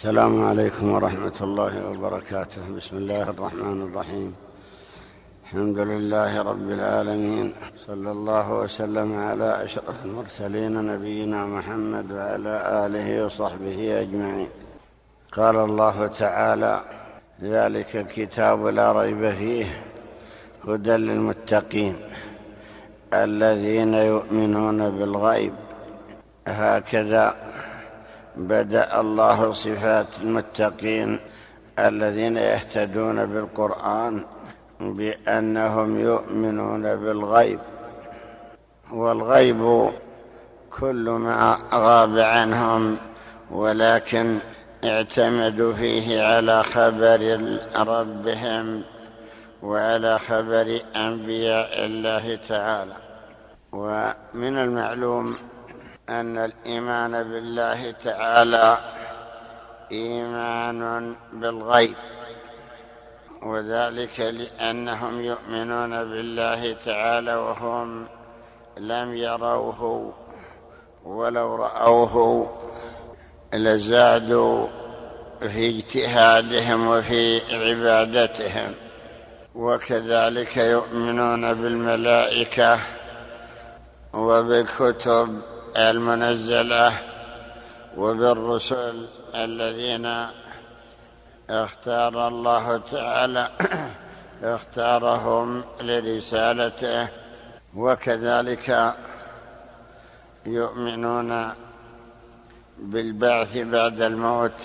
السلام عليكم ورحمة الله وبركاته. بسم الله الرحمن الرحيم. الحمد لله رب العالمين. صلى الله وسلم على أشرف المرسلين نبينا محمد وعلى آله وصحبه أجمعين. قال الله تعالى ذلك الكتاب لا ريب فيه هدى للمتقين الذين يؤمنون بالغيب. هكذا بدأ الله صفات المتقين الذين يهتدون بالقرآن بأنهم يؤمنون بالغيب. والغيب كل ما غاب عنهم ولكن اعتمدوا فيه على خبر ربهم وعلى خبر أنبياء الله تعالى. ومن المعلوم أن الإيمان بالله تعالى إيمان بالغيب وذلك لأنهم يؤمنون بالله تعالى وهم لم يروه ولو رأوه لزادوا في اجتهادهم وفي عبادتهم. وكذلك يؤمنون بالملائكة وبالكتب المنزلة وبالرسل الذين اختار الله تعالى اختارهم لرسالته. وكذلك يؤمنون بالبعث بعد الموت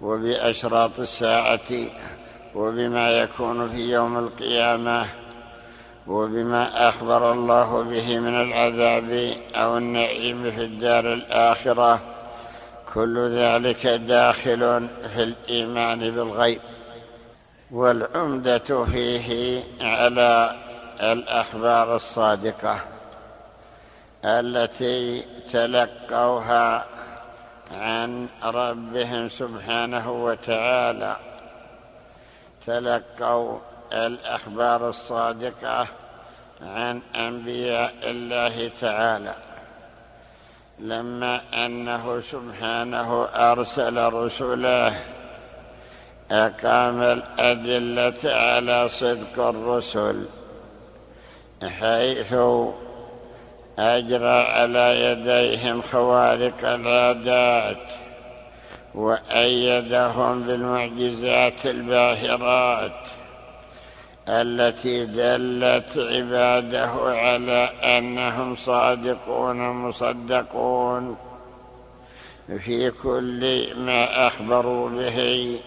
وبأشراط الساعة وبما يكون في يوم القيامة. وبما أخبر الله به من العذاب أو النعيم في الدار الآخرة كل ذلك داخل في الإيمان بالغيب. والعمدة فيه على الأخبار الصادقة التي تلقوها عن ربهم سبحانه وتعالى. تلقوا الأخبار الصادقة عن أنبياء الله تعالى. لما أنه سبحانه أرسل رسله أقام الأدلة على صدق الرسل حيث أجرى على يديهم خوارق العادات وأيدهم بالمعجزات الباهرات. التي دلت عباده على أنهم صادقون مصدقون في كل ما أخبروا به.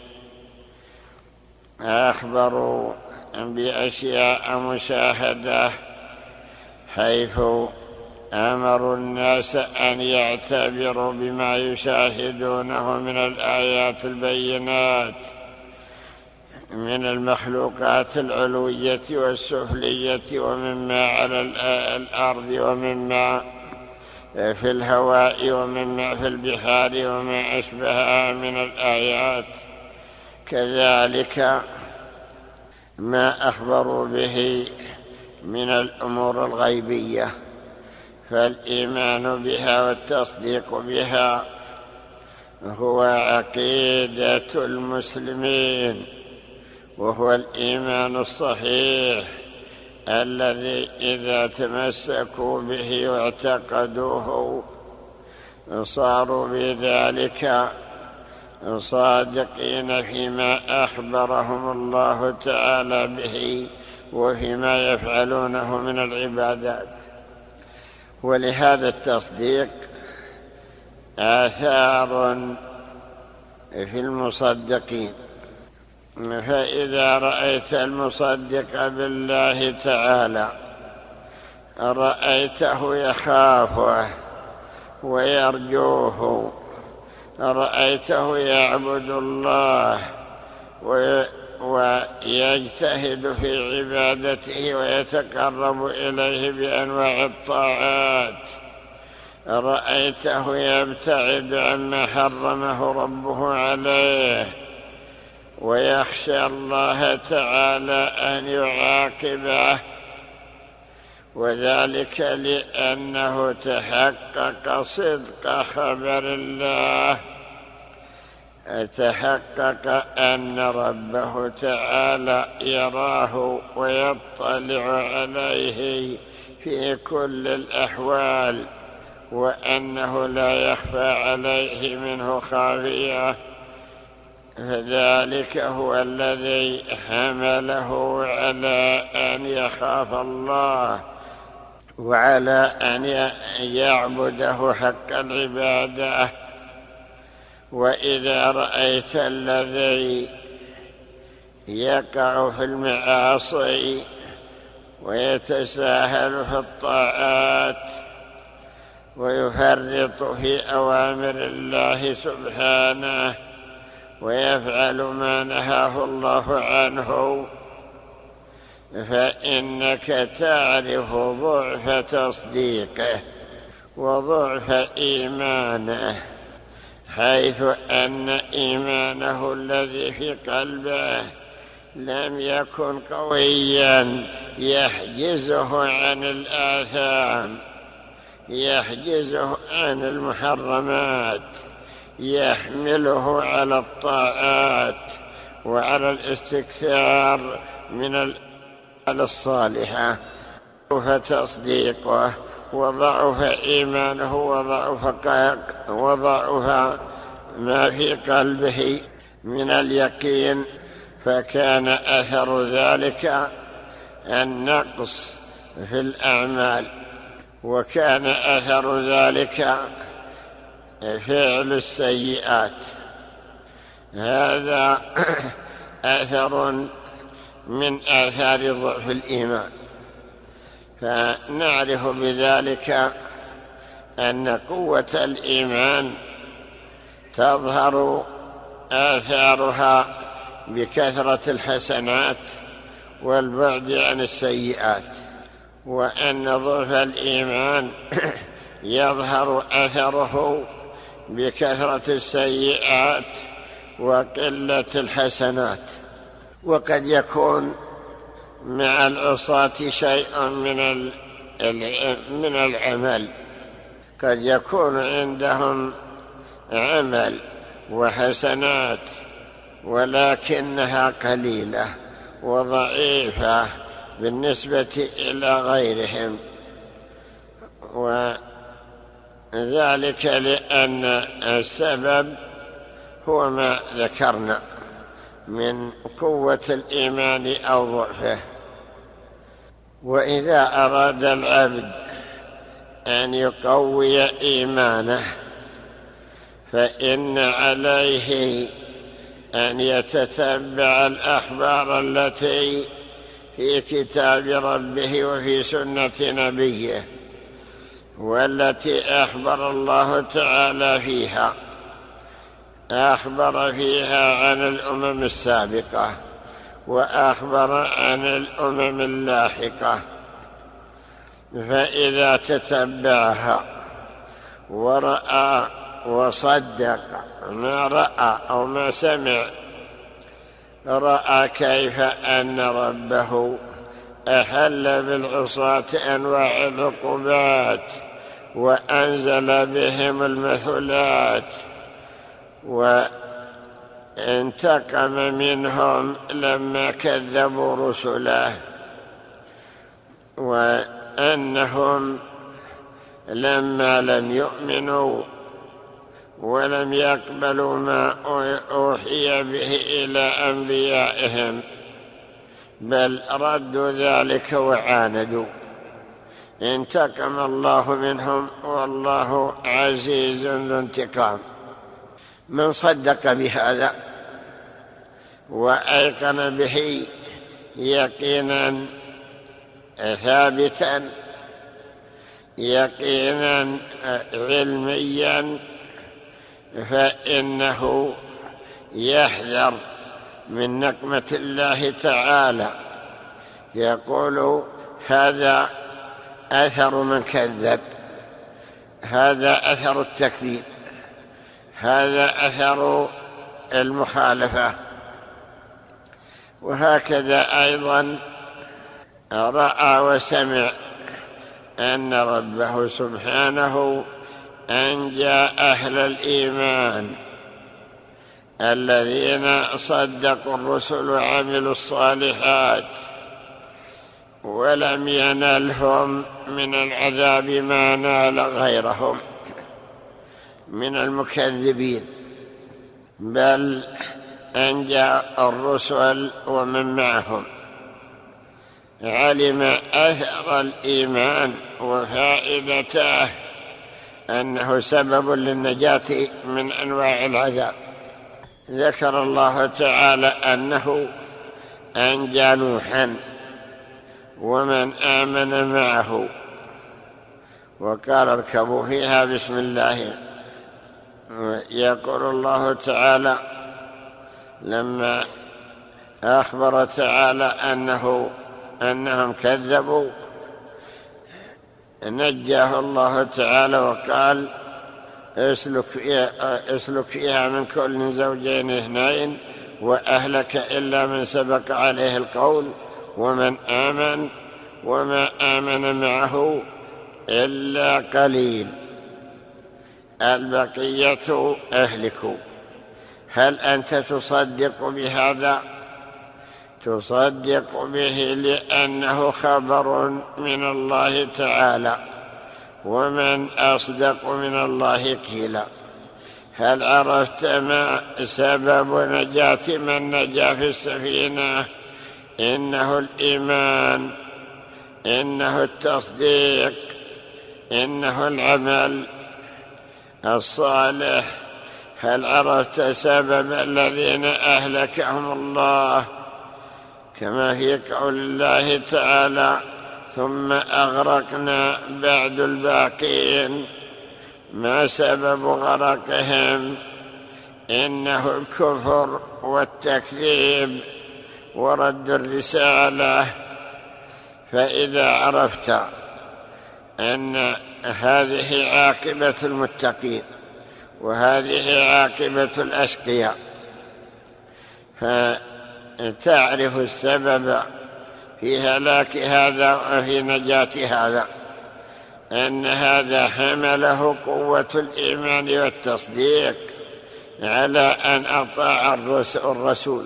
أخبروا بأشياء مشاهدة حيث أمروا الناس أن يعتبروا بما يشاهدونه من الآيات البينات. من المخلوقات العلوية والسفلية ومما على الأرض ومما في الهواء ومما في البحار وما أشبهها من الآيات. كذلك ما أخبروا به من الأمور الغيبية فالإيمان بها والتصديق بها هو عقيدة المسلمين. وهو الإيمان الصحيح الذي إذا تمسكوا به واعتقدوه صاروا بذلك صادقين فيما أخبرهم الله تعالى به وفيما يفعلونه من العبادات. ولهذا التصديق آثار في المصدقين. فإذا رأيت المصدق بالله تعالى رأيته يخافه ويرجوه رأيته يعبد الله ويجتهد في عبادته ويتقرب إليه بأنواع الطاعات رأيته يبتعد عما حرمه ربه عليه ويخشى الله تعالى أن يعاقبه وذلك لأنه تحقق صدق خبر الله. تحقق أن ربه تعالى يراه ويطلع عليه في كل الأحوال وأنه لا يخفى عليه منه خافية. فذلك هو الذي حمله على أن يخاف الله وعلى أن يعبده حق العبادة. وإذا رأيت الذي يقع في المعاصي ويتساهل في الطاعات ويفرط في أوامر الله سبحانه ويفعل ما نهاه الله عنه فإنك تعرف ضعف تصديقه وضعف إيمانه حيث أن إيمانه الذي في قلبه لم يكن قويا يحجزه عن الآثام يحجزه عن المحرمات. يحمله على الطاعات وعلى الاستكثار من الصالحة. فتصديقه وضعف إيمانه وضعف وضعف ما في قلبه من اليقين. فكان أثر ذلك النقص في الأعمال. وكان أثر ذلك فعل السيئات. هذا أثر من آثار ضعف الإيمان. فنعرف بذلك أن قوة الإيمان تظهر آثارها بكثرة الحسنات والبعد عن السيئات وأن ضعف الإيمان يظهر أثره بكثرة السيئات وقلة الحسنات. وقد يكون مع العصاة شيء من من العمل. قد يكون عندهم عمل وحسنات ولكنها قليلة وضعيفة بالنسبة إلى غيرهم. و ذلك لأن السبب هو ما ذكرنا من قوة الإيمان أو ضعفه. وإذا أراد العبد أن يقوي إيمانه فإن عليه أن يتتبع الأخبار التي في كتاب ربه وفي سنة نبيه. والتي أخبر الله تعالى فيها أخبر فيها عن الأمم السابقة وأخبر عن الأمم اللاحقة. فإذا تتبعها ورأى وصدق ما رأى أو ما سمع رأى كيف أن ربه أحل بالعصاة أنواع العقوبات. وأنزل بهم المثلات وانتقم منهم لما كذبوا رسله وأنهم لما لم يؤمنوا ولم يقبلوا ما أوحي به إلى أنبيائهم بل ردوا ذلك وعاندوا. انتقم الله منهم والله عزيز ذو انتقام. من صدق بهذا وأيقن به يقينا ثابتا يقينا علميا فإنه يحذر من نقمة الله تعالى. يقول هذا أثر من كذب. هذا أثر التكذيب. هذا أثر المخالفة. وهكذا أيضا رأى وسمع أن ربه سبحانه أنجى أهل الإيمان الذين صدقوا الرسل وعملوا الصالحات ولم ينلهم من العذاب ما نال غيرهم من المكذبين. بل انجى الرسل ومن معهم. علم أثر الإيمان وفائدته أنه سبب للنجاة من أنواع العذاب. ذكر الله تعالى أنه أنجى نوحا ومن آمن معه وقال اركبوا فيها بسم الله. يقول الله تعالى لما أخبر تعالى أنه أنهم كذبوا نجاه الله تعالى وقال اسلك فيها, اسلك فيها من كل زوجين اثنين وأهلك إلا من سبق عليه القول. ومن آمن وما آمن معه إلا قليل. البقية اهلكوا هل أنت تصدق بهذا؟ تصدق به لأنه خبر من الله تعالى ومن أصدق من الله قيلا هل عرفت ما سبب نجاة من نجا في السفينة؟ إنه الإيمان إنه التصديق إنه العمل الصالح. هل عرفت سبب الذين أهلكهم الله؟ كما في قول الله تعالى ثم أغرقنا بعد الباقين ما سبب غرقهم؟ إنه الكفر والتكذيب. ورد الرسالة فإذا عرفت أن هذه عاقبة المتقين وهذه عاقبة الأشقياء فتعرف السبب في هلاك هذا وفي نجاة هذا أن هذا حمله قوة الإيمان والتصديق على أن أطاع الرسول.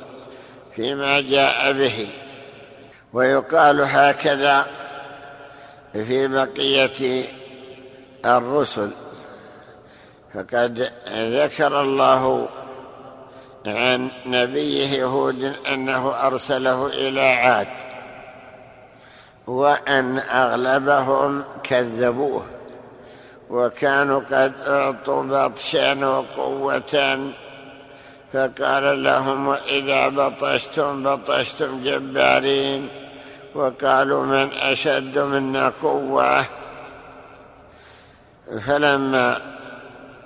فيما جاء به. ويقال هكذا في بقية الرسل. فقد ذكر الله عن نبيه هود أنه أرسله إلى عاد وأن أغلبهم كذبوه وكانوا قد اعطوا بطشا وقوة فقال لهم واذا بطشتم بطشتم جبارين وقالوا من أشد منا قوة. فلما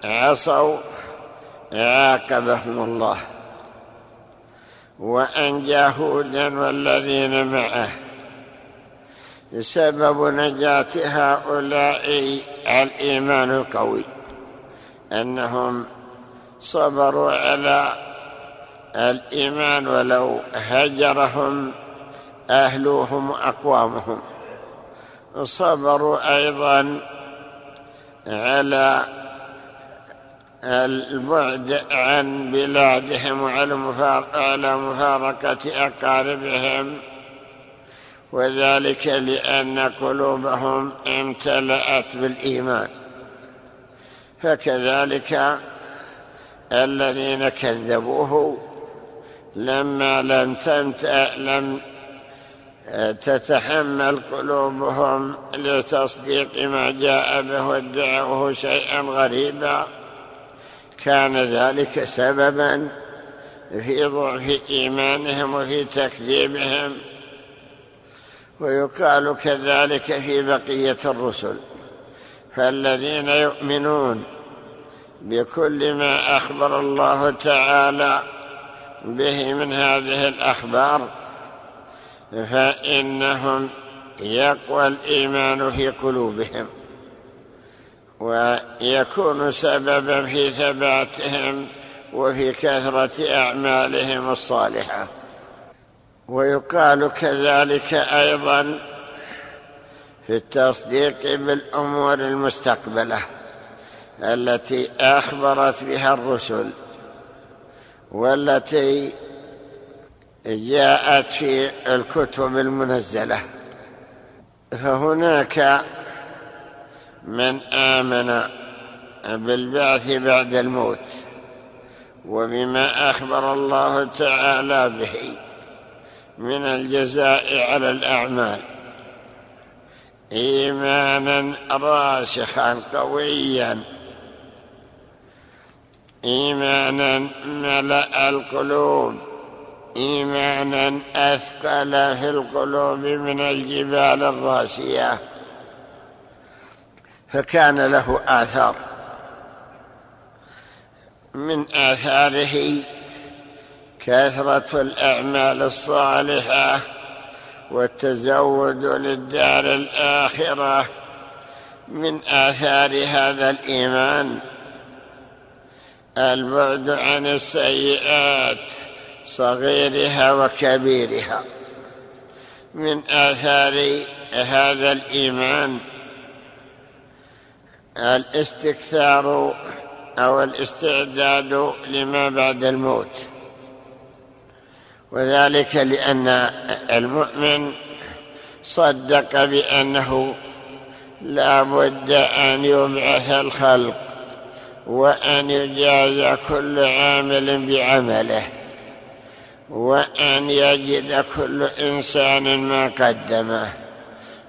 عصوا عاقبهم الله. وانجى هودا والذين معه. سبب نجاة هؤلاء الإيمان القوي. أنهم صبروا على الإيمان ولو هجرهم اهلهم وأقوامهم. صبروا أيضا على البعد عن بلادهم وعلى مفارقة أقاربهم وذلك لأن قلوبهم امتلأت بالإيمان. فكذلك الذين كذبوه لما لم تمتأ لم تتحمل قلوبهم لتصديق ما جاء به وادعوه شيئا غريبا كان ذلك سببا في ضعف إيمانهم وفي تكذيبهم ويقال كذلك في بقية الرسل. فالذين يؤمنون بكل ما أخبر الله تعالى به من هذه الأخبار فإنهم يقوى الإيمان في قلوبهم ويكون سببا في ثباتهم وفي كثرة أعمالهم الصالحة. ويقال كذلك أيضا في التصديق بالأمور المستقبلة. التي أخبرت بها الرسل والتي جاءت في الكتب المنزلة. فهناك من آمن بالبعث بعد الموت وبما أخبر الله تعالى به من الجزاء على الأعمال. إيمانا راسخا قويا. إيمانا ملأ القلوب إيمانا أثقل في القلوب من الجبال الراسية. فكان له آثار. من آثاره كثرة الأعمال الصالحة والتزود للدار الآخرة. من آثار هذا الإيمان البعد عن السيئات صغيرها وكبيرها. من آثار هذا الإيمان الاستكثار أو الاستعداد لما بعد الموت. وذلك لأن المؤمن صدق بأنه لا بد أن يبعث الخلق. وأن يجازى كل عامل بعمله وأن يجد كل إنسان ما قدمه.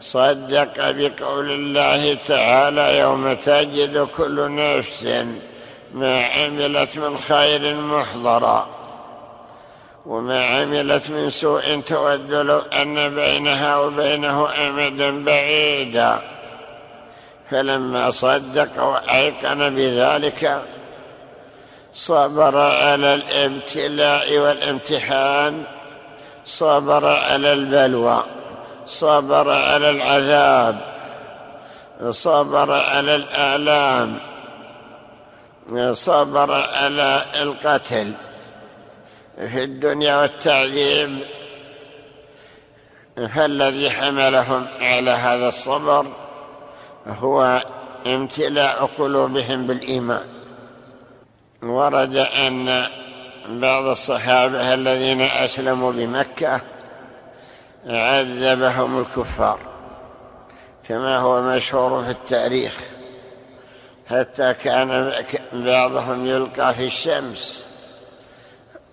صدق بقول الله تعالى يوم تجد كل نفس ما عملت من خير محضرا. وما عملت من سوء تود لو أن بينها وبينه امدا بعيدا. فلما صدق وأيقن بذلك صبر على الابتلاء والامتحان صبر على البلوى صبر على العذاب صبر على الآلام صبر على القتل. في الدنيا والتعذيب فالذي حملهم على هذا الصبر هو امتلاء قلوبهم بالإيمان. ورد أن بعض الصحابة الذين أسلموا بمكة عذبهم الكفار كما هو مشهور في التاريخ حتى كان بعضهم يلقى في الشمس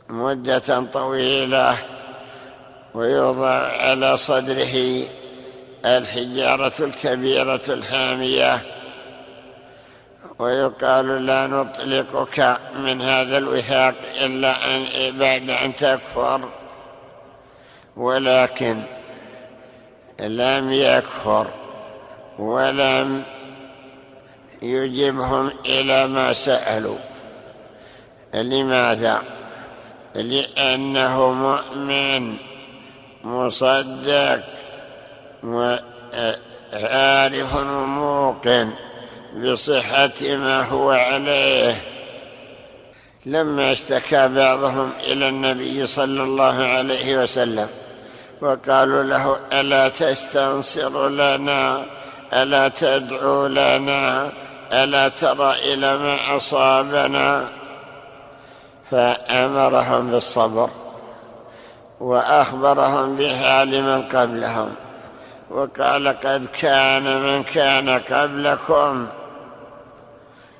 مدة طويلة ويوضع على صدره الحجارة الكبيرة الحامية. ويقال لا نطلقك من هذا الوثاق إلا أن بعد أن تكفر. ولكن لم يكفر ولم يجبهم إلى ما سألوا. لماذا؟ لأنه مؤمن مصدق. وعارف وموقن بصحة ما هو عليه. لما اشتكى بعضهم إلى النبي صلى الله عليه وسلم وقالوا له ألا تستنصر لنا؟ ألا تدعو لنا؟ ألا ترى إلى ما أصابنا؟ فأمرهم بالصبر وأخبرهم بحال من قبلهم. وقال قد كان من كان قبلكم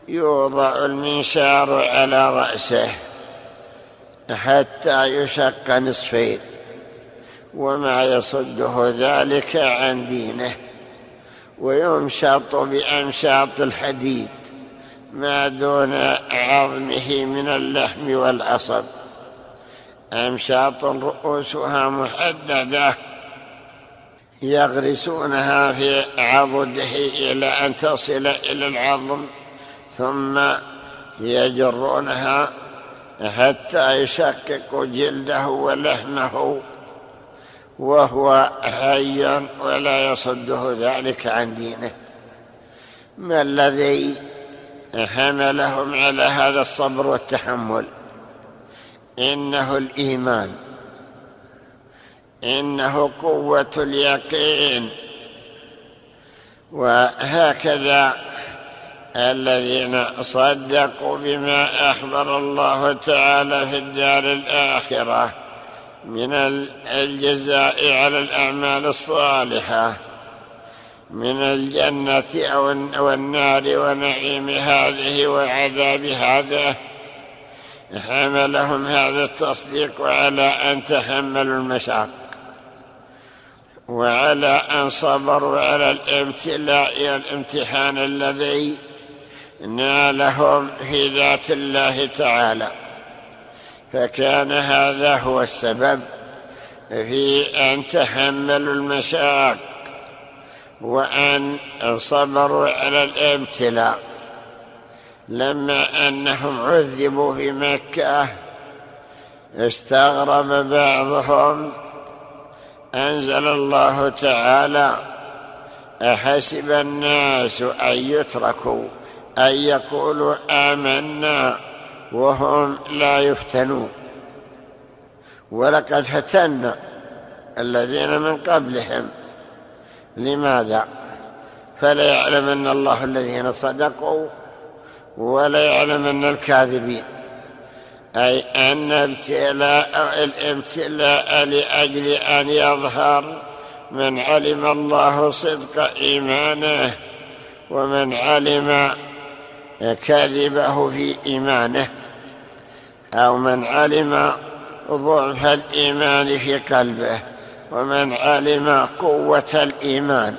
يوضع المنشار على رأسه حتى يشق نصفين وما يصده ذلك عن دينه ويمشط بأمشاط الحديد ما دون عظمه من اللحم والعصب. أمشاط رؤوسها محددة. يغرسونها في عضده إلى أن تصل إلى العظم ثم يجرونها حتى يشقق جلده ولحمه وهو حي ولا يصده ذلك عن دينه. ما الذي حملهم على هذا الصبر والتحمل؟ إنه الإيمان. إنه قوة اليقين. وهكذا الذين صدقوا بما أخبر الله تعالى في الدار الآخرة من الجزاء على الأعمال الصالحة من الجنة أو النار ونعيم هذه وعذاب هذا. حملهم هذا التصديق على أن تحملوا المشاق وعلى أن صبروا على الابتلاء والامتحان الذي نالهم في ذات الله تعالى. فكان هذا هو السبب في أن تحملوا المشاق وأن صبروا على الابتلاء. لما أنهم عذبوا في مكة استغرب بعضهم أنزل الله تعالى أحسب الناس أن يتركوا أن يقولوا آمنا وهم لا يفتنون. ولقد فتنا الذين من قبلهم. لماذا؟ فلا يعلمن الله الذين صدقوا ولا يعلمن الكاذبين. أي أن ابتلاء الابتلاء لأجل أن يظهر من علم الله صدق إيمانه ومن علم كذبه في إيمانه أو من علم ضعف الإيمان في قلبه ومن علم قوة الإيمان.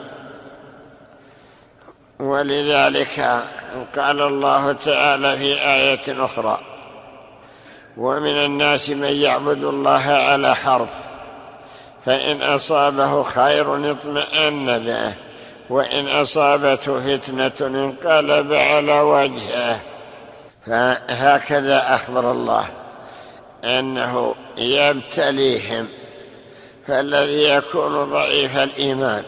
ولذلك قال الله تعالى في آية أخرى ومن الناس من يعبد الله على حرف فإن أصابه خير اطمأن به وإن أصابته فتنة انقلب على وجهه. فهكذا أخبر الله أنه يبتليهم فالذي يكون ضعيف الإيمان.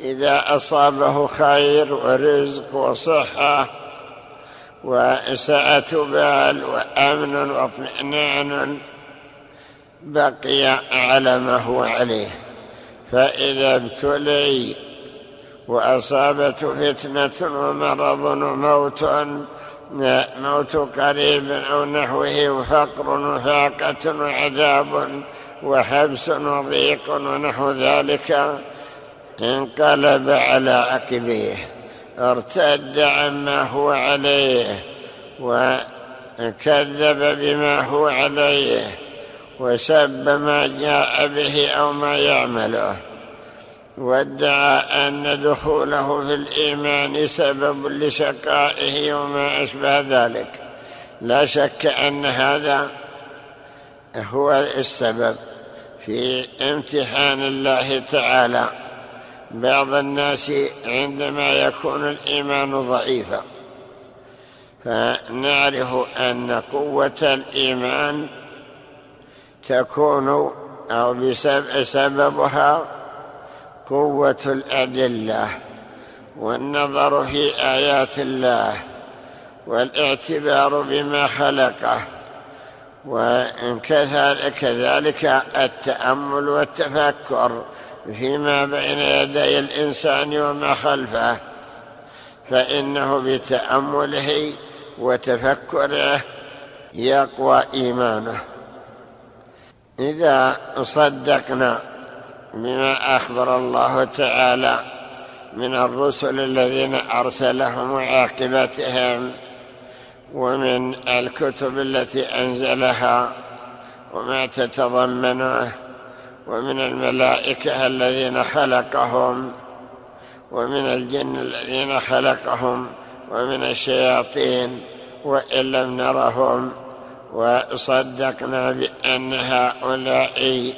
إذا أصابه خير ورزق وصحة وسعة بال وأمن وإطمئنان بقي على ما هو عليه. فإذا ابتلي وأصابته فتنة ومرض وموت موت قريب أو نحوه وفقر وفاقة وعذاب وحبس وضيق ونحو ذلك انقلب على عقبيه. ارتد عما هو عليه وكذب بما هو عليه وسب ما جاء به أو ما يعمله وادعى أن دخوله في الإيمان سبب لشقائه وما أشبه ذلك. لا شك أن هذا هو السبب في امتحان الله تعالى. بعض الناس عندما يكون الإيمان ضعيفا فنعرف أن قوة الإيمان تكون أو بسبب سببها قوة الأدلة والنظر في آيات الله والاعتبار بما خلقه وكذلك التأمل والتفكر. فيما بين يدي الإنسان وما خلفه فإنه بتأمله وتفكره يقوى إيمانه. إذا صدقنا بما أخبر الله تعالى من الرسل الذين أرسلهم وعاقبتهم ومن الكتب التي أنزلها وما تتضمنه ومن الملائكة الذين خلقهم ومن الجن الذين خلقهم ومن الشياطين وإن لم نرهم. وصدقنا بأن هؤلاء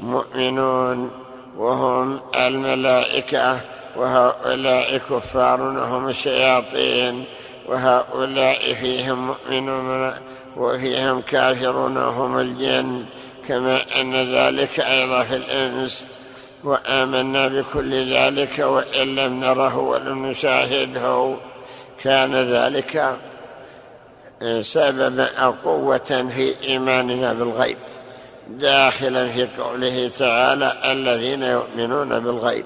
مؤمنون وهم الملائكة وهؤلاء كفار وهم الشياطين وهؤلاء فيهم مؤمنون وفيهم كافرون وهم الجن. كما أن ذلك أيضا في الإنس وآمنا بكل ذلك وإن لم نره ولم نشاهده. كان ذلك سببا أو قوة في إيماننا بالغيب. داخلا في قوله تعالى الذين يؤمنون بالغيب.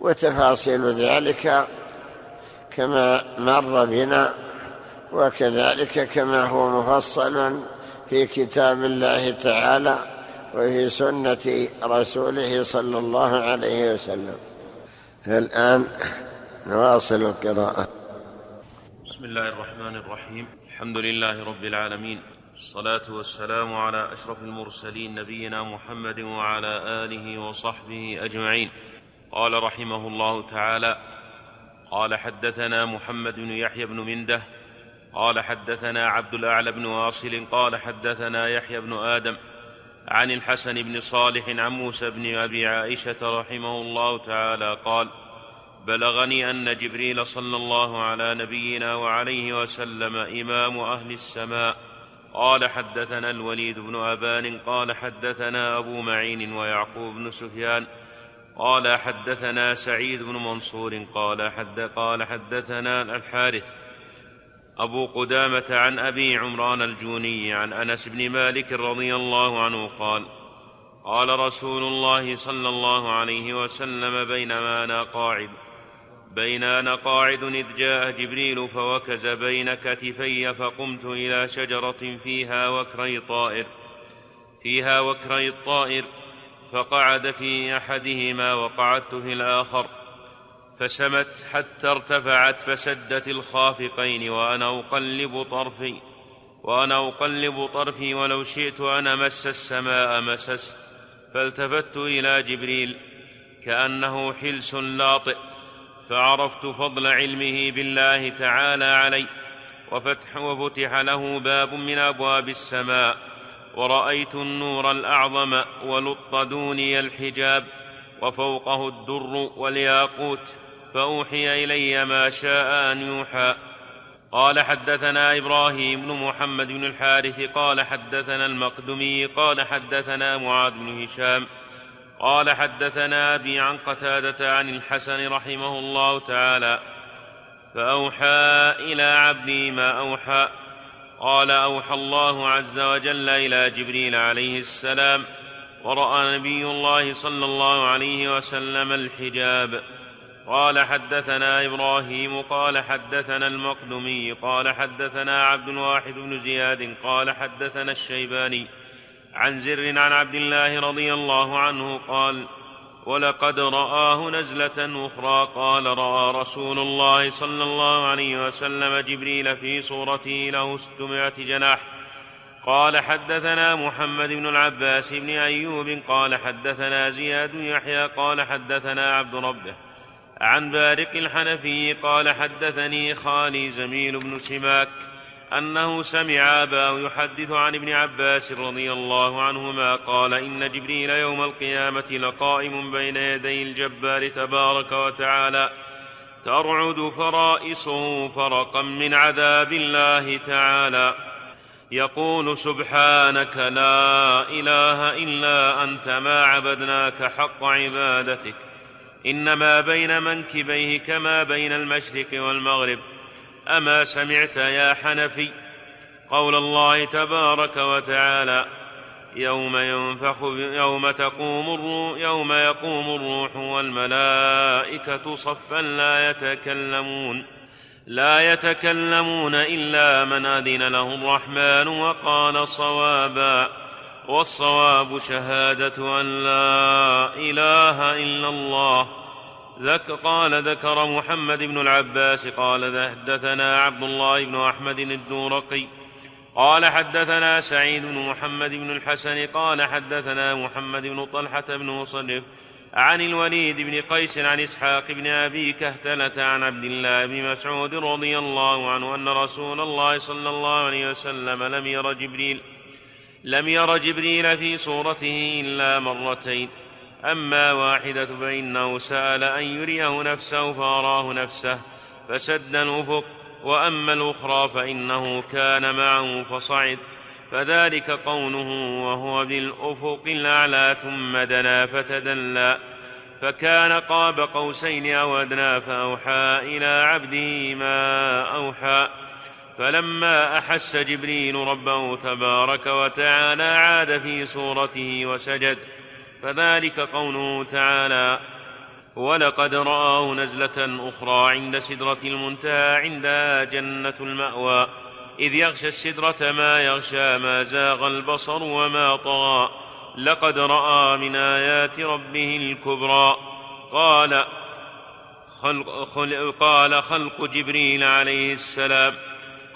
وتفاصيل ذلك كما مر بنا وكذلك كما هو مفصل في كتاب الله تعالى وفي سنة رسوله صلى الله عليه وسلم. الآن نواصل القراءة. بسم الله الرحمن الرحيم. الحمد لله رب العالمين. الصلاة والسلام على أشرف المرسلين نبينا محمد وعلى آله وصحبه أجمعين. قال رحمه الله تعالى قال حدثنا محمد بن يحيى بن منده قال حدثنا عبد الأعلى بن واصل قال حدثنا يحيى بن آدم عن الحسن بن صالح عن موسى بن أبي عائشة رحمه الله تعالى قال بلغني أن جبريل صلى الله على نبينا وعليه وسلم إمام أهل السماء. قال حدثنا الوليد بن أبان قال حدثنا أبو معين ويعقوب بن سفيان قال حدثنا سعيد بن منصور قال حد قال حدثنا الحارث أبو قدامة عن أبي عمران الجوني عن أنس بن مالك رضي الله عنه قال قال رسول الله صلى الله عليه وسلم بينما أنا قاعد. بين أنا قاعد إذ جاء جبريل فوكز بين كتفي فقمت إلى شجرة فيها وكري طائر فيها وكري الطائر فقعد في أحدهما وقعدت في الآخر. فسمت حتى ارتفعت فسدت الخافقين وأنا أقلب طرفي وأنا أقلب طرفي ولو شئت أن أمس السماء مسست. فالتفت إلى جبريل كأنه حلس لاطئ فعرفت فضل علمه بالله تعالى علي وفتح وفتح له باب من أبواب السماء ورأيت النور الأعظم ولط دوني الحجاب وفوقه الدر والياقوت. فأوحي إلي ما شاء أن يوحى. قال حدثنا إبراهيم بن محمد بن الحارث قال حدثنا المقدمي قال حدثنا معاذ بن هشام. قال حدثنا أبي عن قتادة عن الحسن رحمه الله تعالى. فأوحى إلى عبدي ما أوحى. قال أوحى الله عز وجل إلى جبريل عليه السلام. ورأى نبي الله صلى الله عليه وسلم الحجاب. قال حدثنا إبراهيم قال حدثنا المقدمي قال حدثنا عبد الواحد بن زياد قال حدثنا الشيباني عن زر عن عبد الله رضي الله عنه قال ولقد رآه نزلة أخرى. قال رأى رسول الله صلى الله عليه وسلم جبريل في صورته له ستمائة جناح. قال حدثنا محمد بن العباس بن أيوب قال حدثنا زياد يحيى قال حدثنا عبد ربه. عن بارق الحنفي قال حدثني خالي زميل بن سماك أنه سمع أباه يحدث عن ابن عباس رضي الله عنهما قال إن جبريل يوم القيامة لقائم بين يدي الجبار تبارك وتعالى ترعد فرائصه فرقا من عذاب الله تعالى. يقول سبحانك لا إله إلا أنت ما عبدناك حق عبادتك. إنما بين منكبيه كما بين المشرق والمغرب. أما سمعت يا حنفي قول الله تبارك وتعالى يوم ينفخ يوم تقوم الروح يوم يقوم الروح والملائكة صفا لا يتكلمون لا يتكلمون إلا من أذن له الرحمن وقال صوابا. والصواب شهادة أن لا إله إلا الله. ذك قال ذكر محمد بن العباس قال حدثنا عبد الله بن أحمد الدورقي. قال حدثنا سعيد بن محمد بن الحسن قال حدثنا محمد بن طلحة بن مصرف عن الوليد بن قيس عن إسحاق بن أبي كهتلة عن عبد الله بن مسعود رضي الله عنه أن رسول الله صلى الله عليه وسلم لم ير جبريل. لم ير جبريل في صورته إلا مرتين. أما واحدة فإنه سأل أن يريه نفسه فأراه نفسه فسد الأفق وأما الأخرى فإنه كان معه فصعد. فذلك قوله وهو بالأفق الأعلى ثم دنا فتدلى. فكان قاب قوسين أو أدنى فأوحى إلى عبده ما أوحى. فلما أحس جبريل ربه تبارك وتعالى عاد في صورته وسجد فذلك قوله تعالى ولقد رآه نزلة أخرى عند سدرة المنتهى عندها جنة المأوى إذ يغشى السدرة ما يغشى ما زاغ البصر وما طغى لقد رأى من آيات ربه الكبرى قال خلق, خلق قال خلق جبريل عليه السلام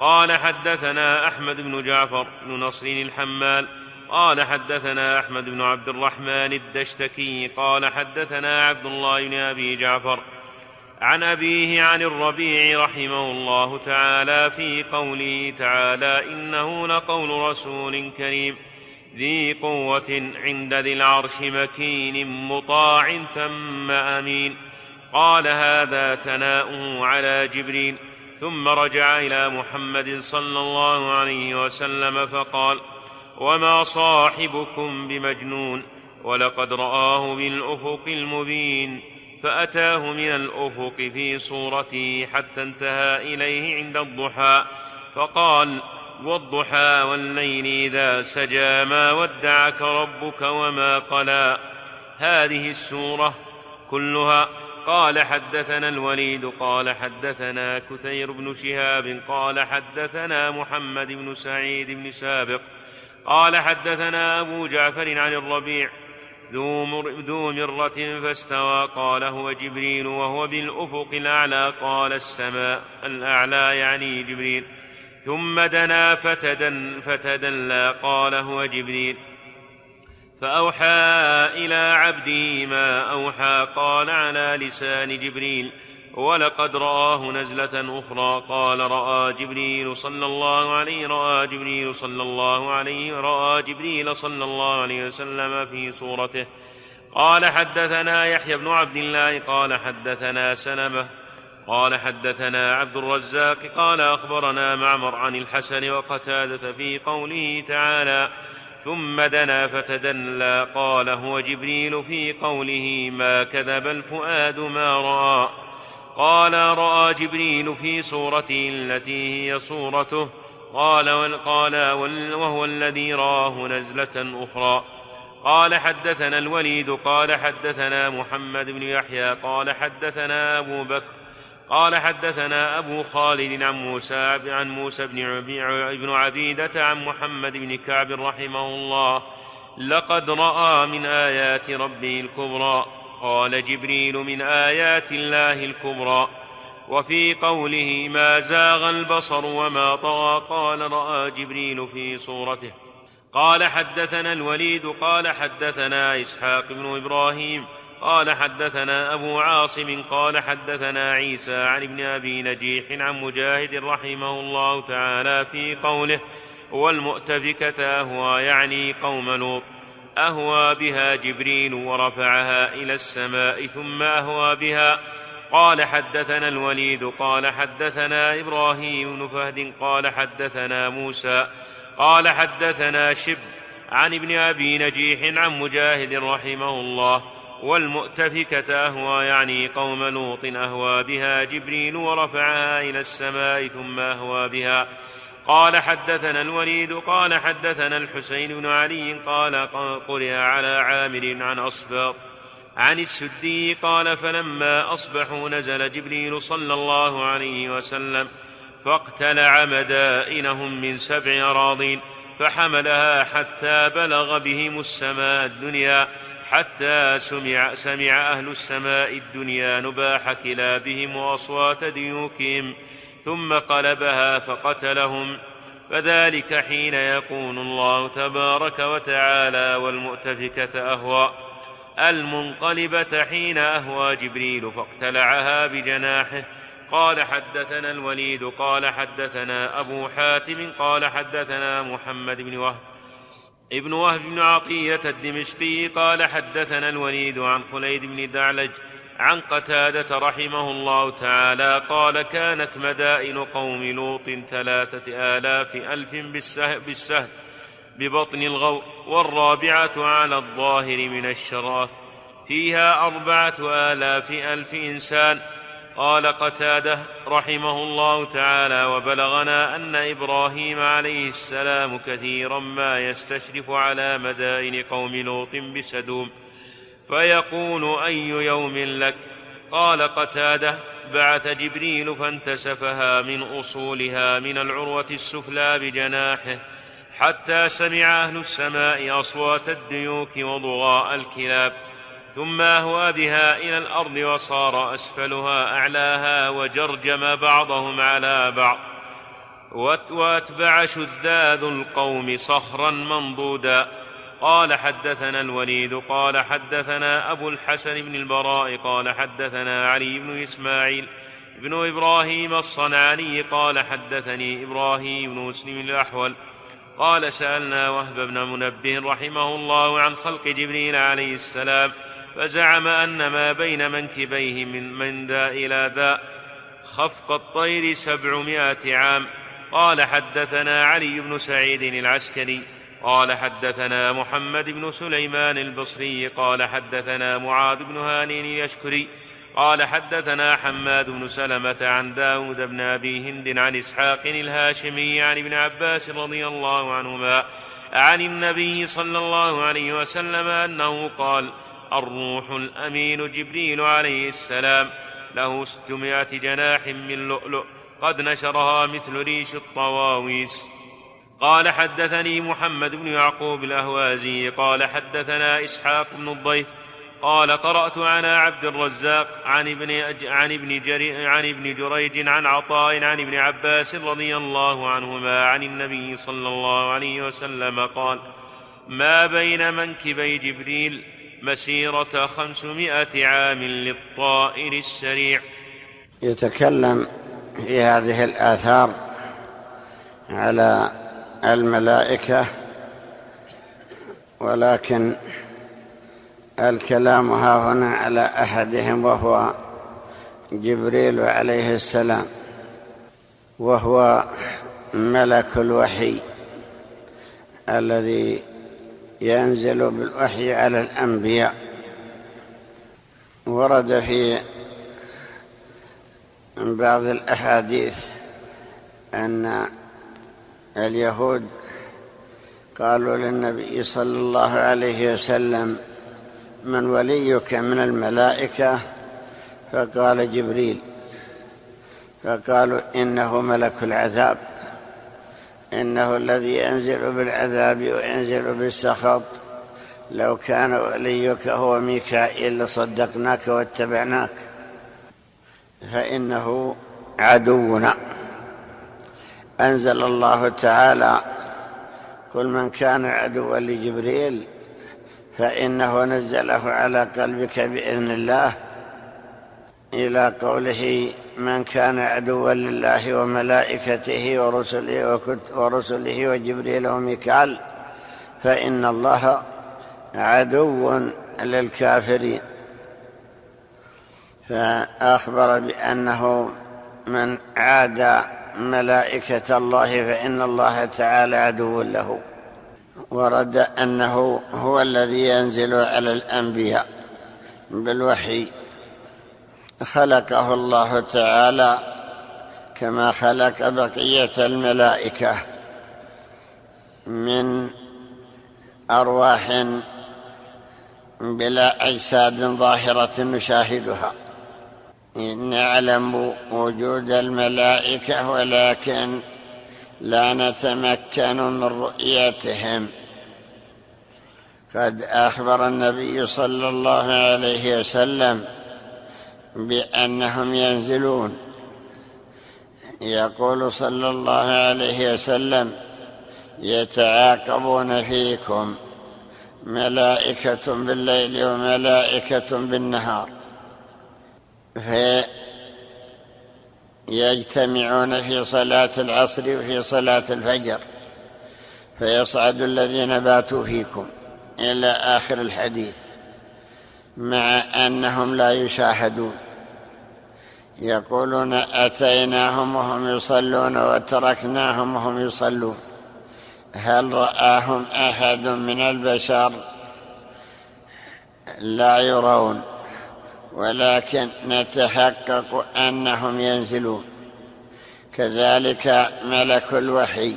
قال حدثنا أحمد بن جعفر بن نصر الحمال قال حدثنا أحمد بن عبد الرحمن الدشتكي قال حدثنا عبد الله بن أبي جعفر عن أبيه عن الربيع رحمه الله تعالى في قوله تعالى إنه لقول رسول كريم ذي قوة عند ذي العرش مكين مطاع ثم أمين. قال هذا ثناؤه على جبريل ثم رجع إلى محمد صلى الله عليه وسلم فقال وما صاحبكم بمجنون ولقد رآه بالأفق المبين فأتاه من الأفق في صورته حتى انتهى إليه عند الضحى فقال والضحى والليل إذا سجى ما ودعك ربك وما قلى. هذه السورة كلها قال حدثنا الوليد قال حدثنا كثير بن شهاب قال حدثنا محمد بن سعيد بن سابق قال حدثنا أبو جعفر عن الربيع ذو, مر ذو مرة فاستوى قال هو جبريل وهو بالأفق الأعلى قال السماء الأعلى يعني جبريل ثم دنا فتدن فتدلى قال هو جبريل. فأوحى إلى عبده ما أوحى قال على لسان جبريل ولقد رآه نزلة أخرى قال رأى جبريل صلى الله عليه رأى جبريل صلى الله عليه رأى جبريل صلى الله عليه وسلم في صورته قال حدثنا يحيى بن عبد الله قال حدثنا سلمة قال حدثنا عبد الرزاق قال أخبرنا معمر عن الحسن وقتادة في قوله تعالى ثم دنا فتدلى. قال هو جبريل في قوله ما كذب الفؤاد ما رأى. قال رأى جبريل في صورته التي هي صورته. قال قال وهو الذي رآه نزلة أخرى. قال حدثنا الوليد قال حدثنا محمد بن يحيى قال حدثنا أبو بكر قال حدثنا أبو خالد عن موسى عن موسى بن عبيدة عن محمد بن كعب رحمه الله لقد رأى من آيات ربه الكبرى. قال جبريل من آيات الله الكبرى. وفي قوله ما زاغ البصر وما طغى. قال رأى جبريل في صورته. قال حدثنا الوليد قال حدثنا إسحاق بن إبراهيم قال حدثنا أبو عاصم قال حدثنا عيسى عن ابن أبي نجيح عن مجاهد رحمه الله تعالى في قوله والمؤتفكة أهوى يعني قوم لوط. أهوى بها جبريل ورفعها إلى السماء ثم أهوى بها. قال حدثنا الوليد قال حدثنا إبراهيم بن فهد قال حدثنا موسى قال حدثنا شب عن ابن أبي نجيح عن مجاهد رحمه الله. والمؤتفكة أهوى يعني قوم لوط أهوى بها جبريل ورفعها إلى السماء ثم أهوى بها. قال حدثنا الوليد قال حدثنا الحسين بن علي قال قرئ على عامر عن أصباط عن السدي قال فلما أصبحوا نزل جبريل صلى الله عليه وسلم فاقتلع مدائنهم من سبع أراضين فحملها حتى بلغ بهم السماء الدنيا. حتى سمع, سمع أهل السماء الدنيا نباح كلابهم وأصوات ديوكهم ثم قلبها فقتلهم. فذلك حين يقول الله تبارك وتعالى والمؤتفكة أهوى المنقلبة حين أهوى جبريل فاقتلعها بجناحه. قال حدثنا الوليد قال حدثنا أبو حاتم قال حدثنا محمد بن وهب. ابن وهب بن عطية الدمشقي قال حدثنا الوليد عن خليد بن دعلج عن قتادة رحمه الله تعالى قال كانت مدائن قوم لوط ثلاثة آلاف ألف بالسهل, بالسهل ببطن الغور والرابعة على الظاهر من الشراث. فيها أربعة آلاف ألف إنسان قال قتاده رحمه الله تعالى وبلغنا أن إبراهيم عليه السلام كثيرا ما يستشرف على مدائن قوم لوط بسدوم فيقول أي يوم لك؟ قال قتاده بعث جبريل فانتسفها من أصولها من العروة السفلى بجناحه حتى سمع أهل السماء أصوات الديوك وضغاء الكلاب ثم أهوى بها إلى الأرض وصار أسفلها أعلاها وجرجم بعضهم على بعض. وأتبع شذاذ القوم صخرا منضودا. قال حدثنا الوليد قال حدثنا أبو الحسن بن البراء قال حدثنا علي بن إسماعيل بن إبراهيم الصنعاني قال حدثني إبراهيم بن مسلم الأحول. قال سألنا وهب بن منبه رحمه الله عن خلق جبريل عليه السلام فزعم أن ما بين منكبيه من من ذا إلى ذا خفق الطير سبعمائة عام. قال حدثنا علي بن سعيد العسكري قال حدثنا محمد بن سليمان البصري قال حدثنا معاذ بن هاني اليشكري قال حدثنا حماد بن سلمة عن داود بن أبي هند عن إسحاق الهاشمي عن ابن عباس رضي الله عنهما عن النبي صلى الله عليه وسلم أنه قال الروح الأمين جبريل عليه السلام. له ستمائة جناح من لؤلؤ. قد نشرها مثل ريش الطواويس. قال حدثني محمد بن يعقوب الأهوازي. قال حدثنا إسحاق بن الضيف. قال قرأت على عبد الرزاق عن ابن عن ابن جري عن ابن جريج عن عطاء عن ابن عباس رضي الله عنهما عن النبي صلى الله عليه وسلم قال ما بين منكبي جبريل مسيرة خمسمائة عام للطائر السريع. يتكلم في هذه الآثار على الملائكة ولكن الكلام ها هنا على أحدهم وهو جبريل عليه السلام وهو ملك الوحي الذي ينزل بالوحي على الأنبياء. ورد في بعض الأحاديث أن اليهود قالوا للنبي صلى الله عليه وسلم من وليك من الملائكة؟ فقال جبريل. فقالوا إنه ملك العذاب. إنه الذي ينزل بالعذاب وينزل بالسخط. لو كان وليك هو ميكائيل لصدقناك واتبعناك. فإنه عدونا. أنزل الله تعالى كل من كان عدوا لجبريل فإنه نزله على قلبك بإذن الله إلى قوله من كان عدوا لله وملائكته ورسله, ورسله وجبريل وميكال فإن الله عدو للكافرين. فأخبر بأنه من عاد ملائكة الله فإن الله تعالى عدو له. ورد أنه هو الذي ينزل على الأنبياء بالوحي. خلقه الله تعالى كما خلق بقية الملائكة من أرواح بلا أجساد ظاهرة نشاهدها. نعلم وجود الملائكة ولكن لا نتمكن من رؤيتهم. قد أخبر النبي صلى الله عليه وسلم بأنهم ينزلون. يقول صلى الله عليه وسلم يتعاقبون فيكم ملائكة بالليل وملائكة بالنهار. فيجتمعون في صلاة العصر وفي صلاة الفجر. فيصعد الذين باتوا فيكم إلى آخر الحديث مع أنهم لا يشاهدون. يقولون أتيناهم وهم يصلون وتركناهم وهم يصلون. هل رآهم أحد من البشر؟ لا يرون. ولكن نتحقق أنهم ينزلون. كذلك ملك الوحي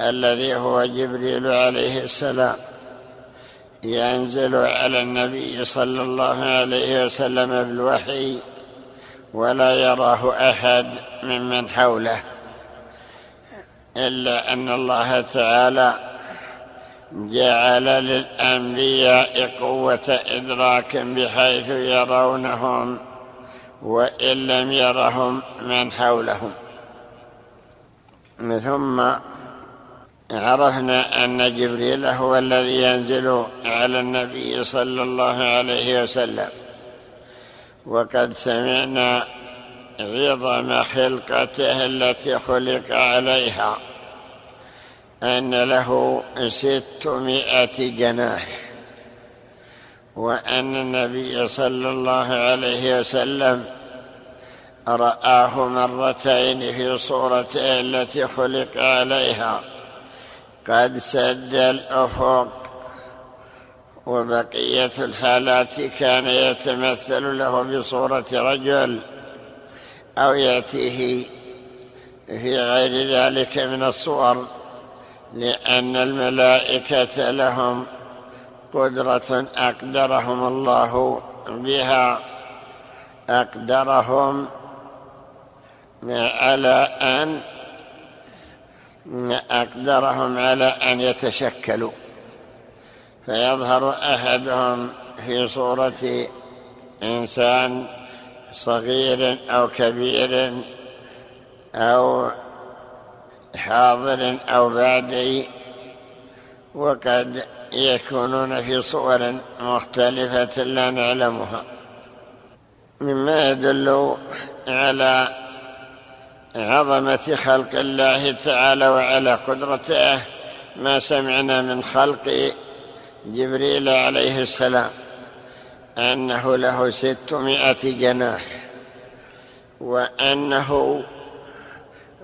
الذي هو جبريل عليه السلام ينزل على النبي صلى الله عليه وسلم بالوحي ولا يراه أحد ممن حوله إلا أن الله تعالى جعل للأنبياء قوة إدراك بحيث يرونهم وإن لم يرهم من حولهم. ثم عرفنا أن جبريل هو الذي ينزل على النبي صلى الله عليه وسلم. وقد سمعنا عظم خلقته التي خلق عليها أن له ستمائة جناح وأن النبي صلى الله عليه وسلم رآه مرتين في صورته التي خلق عليها قد سد الأفق وبقية الحالات كان يتمثل له بصورة رجل أو يأتيه في غير ذلك من الصور لأن الملائكة لهم قدرة أقدرهم الله بها أقدرهم على أن أقدرهم على أن يتشكلوا. فيظهر أحدهم في صورة إنسان صغير أو كبير أو حاضر أو بعدي وقد يكونون في صور مختلفة لا نعلمها. مما يدل على عظمة خلق الله تعالى وعلى قدرته ما سمعنا من خلق جبريل عليه السلام أنه له ستمائة جناح وأنه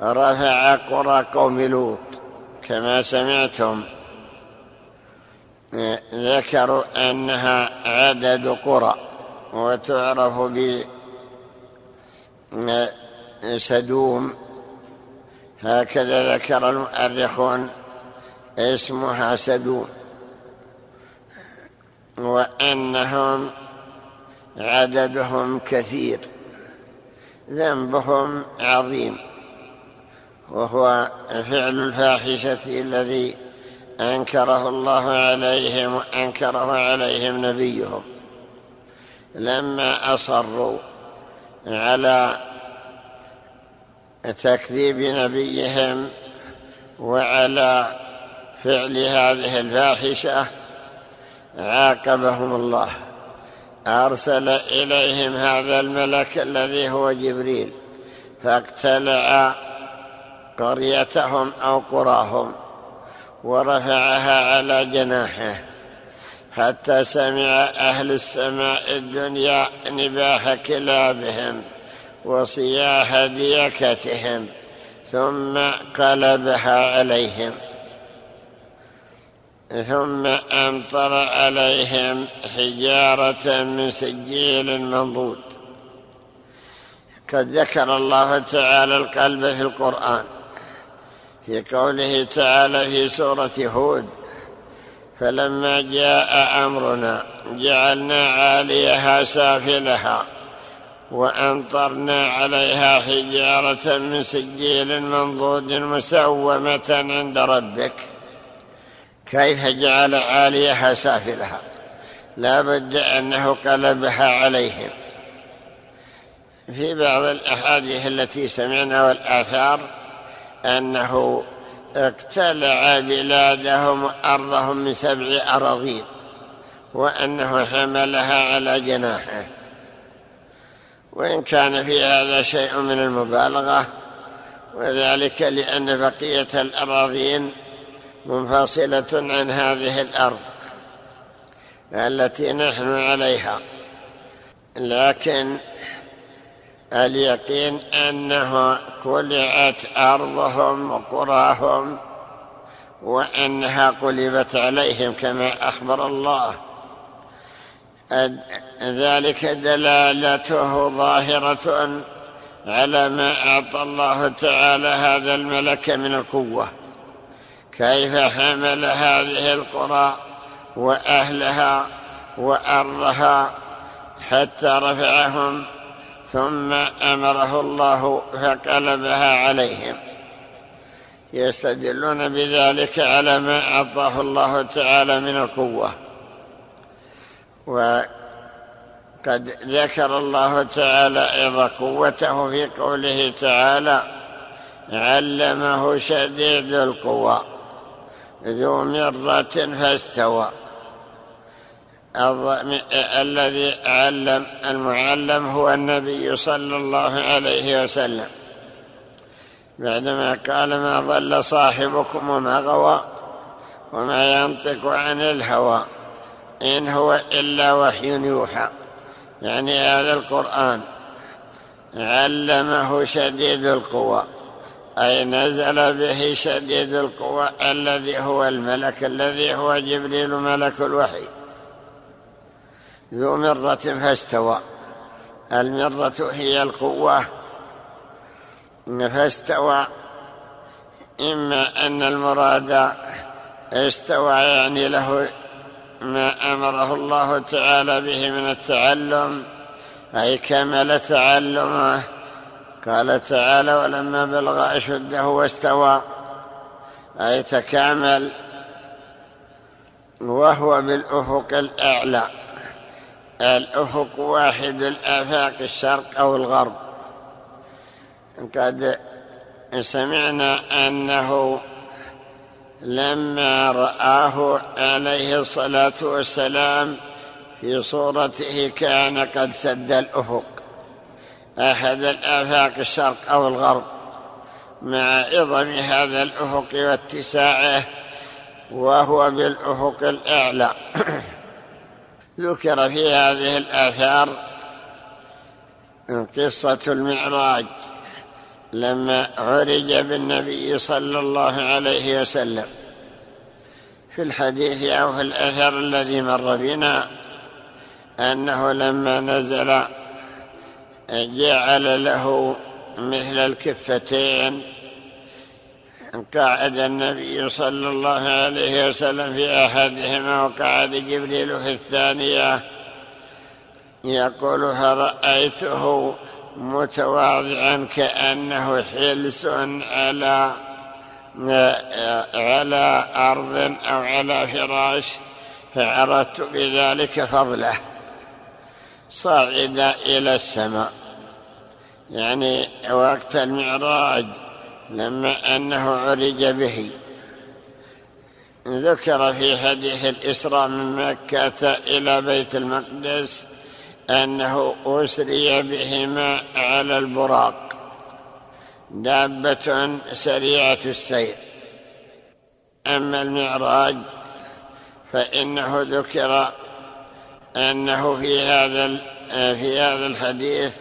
رفع قرى قوم لوط كما سمعتم. ذكروا أنها عدد قرى وتعرف بسدوم هكذا ذكر المؤرخون اسمها سدوم. وأنهم عددهم كثير ذنبهم عظيم وهو فعل الفاحشة الذي أنكره الله عليهم وأنكره عليهم نبيهم. لما أصروا على تكذيب نبيهم وعلى فعل هذه الفاحشة عاقبهم الله. أرسل إليهم هذا الملك الذي هو جبريل فاقتلع قريتهم أو قراهم ورفعها على جناحه حتى سمع أهل السماء الدنيا نباح كلابهم وصياح ديكتهم ثم قلبها عليهم. ثم أمطر عليهم حجارة من سجيل منضود. قد ذكر الله تعالى القلب في القرآن في قوله تعالى في سورة هود فلما جاء أمرنا جعلنا عاليها سافلها وأمطرنا عليها حجارة من سجيل منضود مسومة عند ربك. كيف جعل عاليها سافلها؟ لا بد أنه قلبها عليهم. في بعض الأحاديث التي سمعنا والآثار أنه اقتلع بلادهم وأرضهم من سبع أراضين وأنه حملها على جناحه. وإن كان في هذا شيء من المبالغة وذلك لأن بقية الأراضين منفصلة عن هذه الأرض التي نحن عليها. لكن اليقين انه كلعت أرضهم وقراهم وأنها قلبت عليهم كما أخبر الله. ذلك دلالته ظاهرة على ما أعطى الله تعالى هذا الملك من القوة. كيف حمل هذه القرى وأهلها وأرضها حتى رفعهم ثم أمره الله فقلبها عليهم. يستدلون بذلك على ما أعطاه الله تعالى من القوة. وقد ذكر الله تعالى أيضا قوته في قوله تعالى علمه شديد القوى. ذو مرة فاستوى. الذي علم المعلم هو النبي صلى الله عليه وسلم. بعدما قال ما ضل صاحبكم وما غوى وما ينطق عن الهوى إن هو إلا وحي يوحى. يعني هذا القرآن علمه شديد القوى. أي نزل به شديد القوى الذي هو الملك الذي هو جبريل ملك الوحي. ذو مرة فاستوى. المرة هي القوة. فاستوى. إما أن المراد استوى يعني له ما أمره الله تعالى به من التعلم أي كمل تعلمه. قال تعالى ولما بلغ أشده واستوى. أي تكامل. وهو بالأفق الأعلى. الأفق واحد الآفاق الشرق أو الغرب. قد سمعنا أنه لما رآه عليه الصلاة والسلام في صورته كان قد سد الأفق. أحد الآفاق الشرق أو الغرب مع عظم هذا الأفق واتساعه وهو بالأفق الأعلى. ذكر في هذه الآثار قصة المعراج لما عرج بالنبي صلى الله عليه وسلم. في الحديث أو في الأثر الذي مر بنا أنه لما نزل جعل له مثل الكفتين. قعد النبي صلى الله عليه وسلم في أحدهما وقعد جبريل في الثانية. يقول فرأيته متواضعا كأنه حلس على على أرض أو على فراش فعرفت بذلك فضله. صعد إلى السماء. يعني وقت المعراج لما أنه عرج به. ذكر في حديث الإسراء من مكة إلى بيت المقدس أنه أسري بهما على البراق. دابة سريعة السير. أما المعراج فإنه ذكر أنه في هذا في هذا الحديث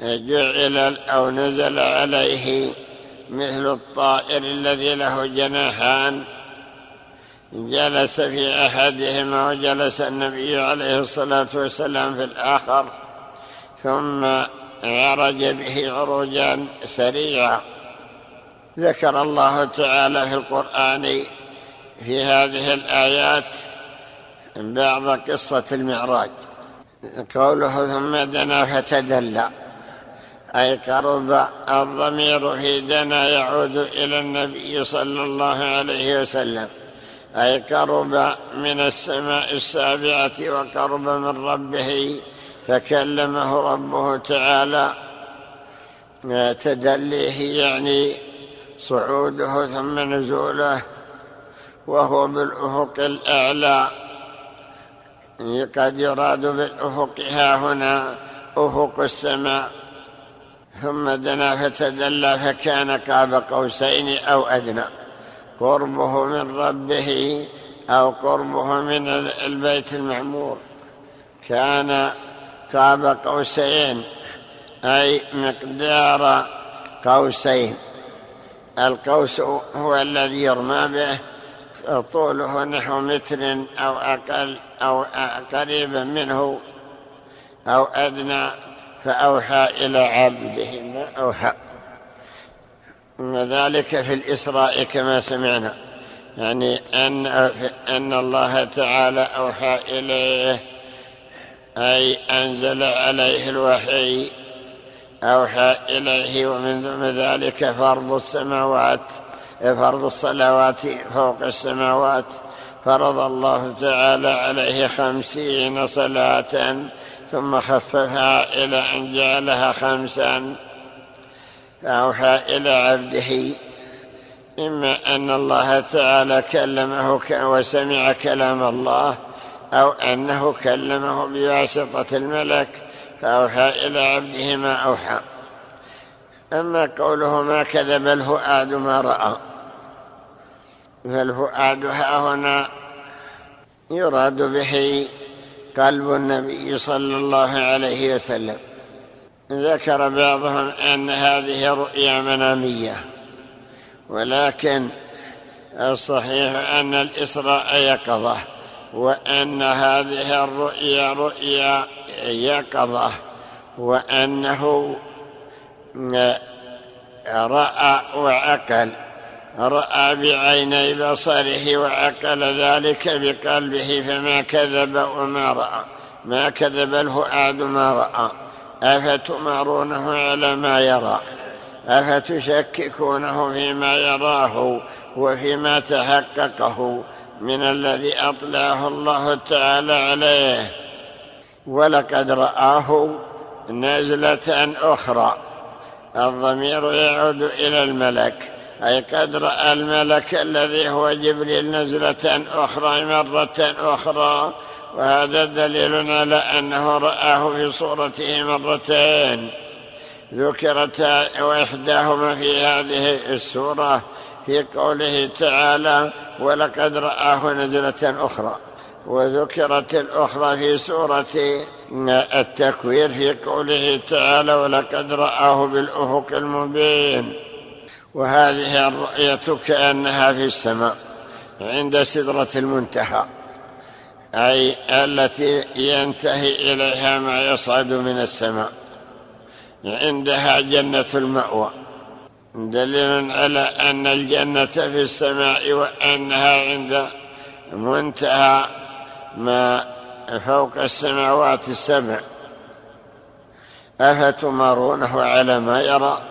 جعل أو نزل عليه مثل الطائر الذي له جناحان. جلس في أحدهما وجلس النبي عليه الصلاة والسلام في الآخر ثم عرج به عروجا سريعا. ذكر الله تعالى في القرآن في هذه الآيات بعض قصة المعراج. قوله ثم دنا فتدلى. أي قرب الضمير دنا يعود إلى النبي صلى الله عليه وسلم. أي قرب من السماء السابعة وقرب من ربه فكلمه ربه تعالى. تدليه يعني صعوده ثم نزوله وهو بالأفق الأعلى. قد يراد بالأفق ها هنا أفق السماء. ثم دنا فتدلى فكان قاب قوسين أو أدنى. قربه من ربه أو قربه من البيت المعمور. كان قاب قوسين أي مقدار قوسين. القوس هو الذي يرمى به طوله نحو متر أو أقل أو قريبا منه أو أدنى فأوحى إلى عبده ما أوحى. وذلك في الإسراء كما سمعنا. يعني أن, أن الله تعالى أوحى إليه أي أنزل عليه الوحي أوحى إليه ومن ثم ذلك فرض السماوات فرض الصلوات فوق السماوات. فرض الله تعالى عليه خمسين صلاة ثم خففها إلى أن جعلها خمسا. فأوحى إلى عبده إما أن الله تعالى كلمه وسمع كلام الله أو أنه كلمه بواسطة الملك. فأوحى إلى عبده ما أوحى. أما قوله ما كذب الفؤاد ما رأى. فالفؤاد ها هنا يراد به قلب النبي صلى الله عليه وسلم. ذكر بعضهم أن هذه رؤيا منامية ولكن الصحيح أن الإسراء يقظة وأن هذه الرؤيا رؤيا يقظة وأنه رأى وعقل. رأى بعيني بصره وعقل ذلك بقلبه فما كذب وما رأى. ما كذب الفؤاد ما رأى. أفتمارونه على ما يرى. أفتشككونه فيما يراه وفيما تحققه من الذي أطلعه الله تعالى عليه. ولقد رآه نزلة أخرى. الضمير يعود إلى الملك. أي قد رأى الملك الذي هو جبريل نزلة أخرى مرة أخرى. وهذا دليل على أنه رآه في صورته مرتين. ذكرت وإحداهما في هذه السورة في قوله تعالى ولقد رآه نزلة أخرى وذكرت الأخرى في سورة التكوير في قوله تعالى ولقد رآه بالأفق المبين وهذه الرؤية كأنها في السماء عند سدرة المنتهى أي التي ينتهي إليها ما يصعد من السماء عندها جنة المأوى. دليل على أن الجنة في السماء وأنها عند منتهى ما فوق السماوات السبع. أفتمارونه على ما يرى؟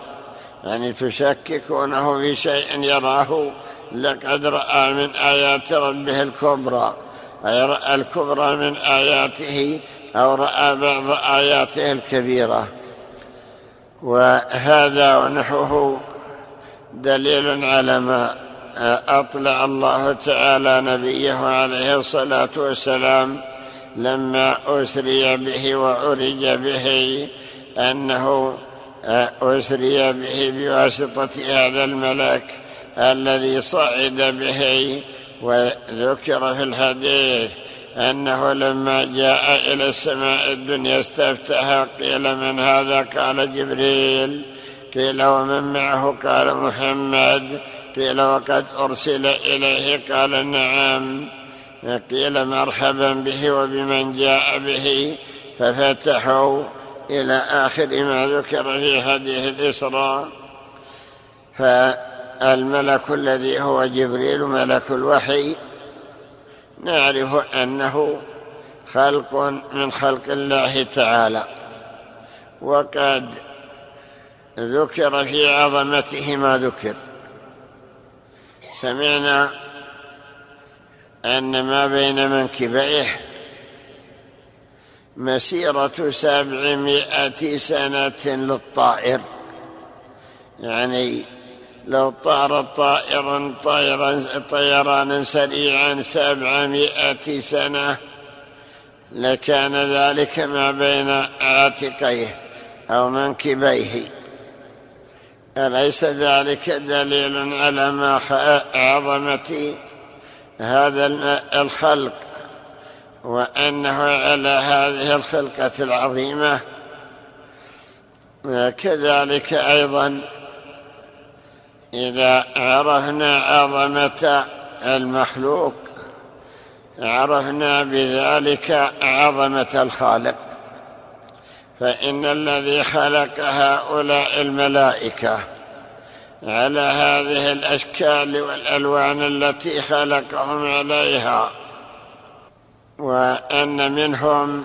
يعني تشككونه في شيء يراه لقد رأى من آيات ربه الكبرى أي رأى الكبرى من آياته أو رأى بعض آياته الكبيرة. وهذا ونحوه دليل على ما أطلع الله تعالى نبيه عليه الصلاة والسلام لما أسري به وعرج به أنه أسري به بواسطة هذا الملك الذي صعد به وذكر في الحديث أنه لما جاء إلى السماء الدنيا استفتح قيل من هذا؟ قال جبريل. قيل ومن معه؟ قال محمد. قيل وقد أرسل إليه؟ قال نعم. قيل مرحبا به وبمن جاء به ففتحوا إلى آخر ما ذكر في حديث الإسراء فالملك الذي هو جبريل ملك الوحي نعرف أنه خلق من خلق الله تعالى. وقد ذكر في عظمته ما ذكر. سمعنا أن ما بين منكبيه مسيرة سبعمائة سنة للطائر. يعني لو طار طائرا طيرا طيرانا سريعا سبعمائة سنة لكان ذلك ما بين عاتقيه أو منكبيه. أليس ذلك دليل على ما عظمة هذا الخلق؟ وأنه على هذه الخلقة العظيمة. كذلك أيضا إذا عرفنا عظمة المخلوق عرفنا بذلك عظمة الخالق. فإن الذي خلق هؤلاء الملائكة على هذه الأشكال والألوان التي خلقهم عليها وإن منهم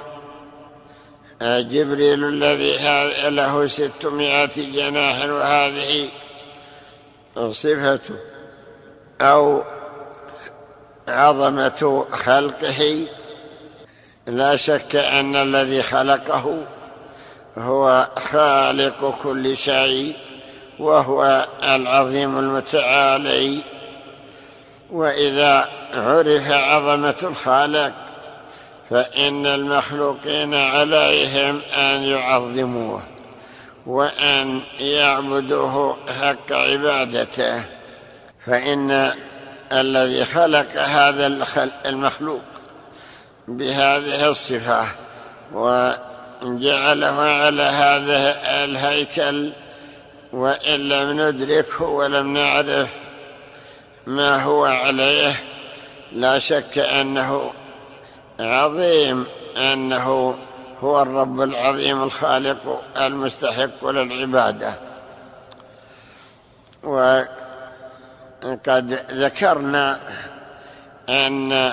جبريل الذي له ستمائة جناح وهذه صفته أو عظمة خلقه لا شك أن الذي خلقه هو خالق كل شيء وهو العظيم المتعالي. وإذا عرف عظمة الخالق فإن المخلوقين عليهم أن يعظموه وأن يعبدوه حق عبادته. فإن الذي خلق هذا المخلوق بهذه الصفة وجعله على هذا الهيكل وإن لم ندركه ولم نعرف ما هو عليه لا شك أنه عظيم أنه هو الرب العظيم الخالق المستحق للعبادة. وقد ذكرنا أن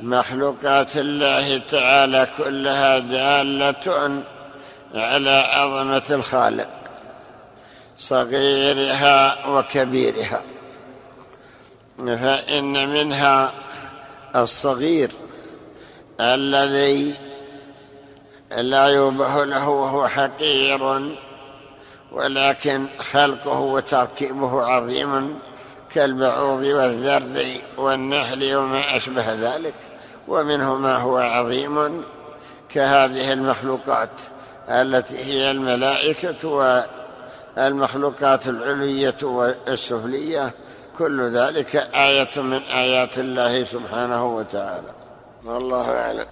مخلوقات الله تعالى كلها دالة على عظمة الخالق صغيرها وكبيرها. فإن منها الصغير الذي لا يوبه له وهو حقير ولكن خلقه وتركيبه عظيم كالبعوض والذر والنحل وما أشبه ذلك. ومنه ما هو عظيم كهذه المخلوقات التي هي الملائكة والمخلوقات العلوية والسفلية. كل ذلك آية من آيات الله سبحانه وتعالى. والله أعلم.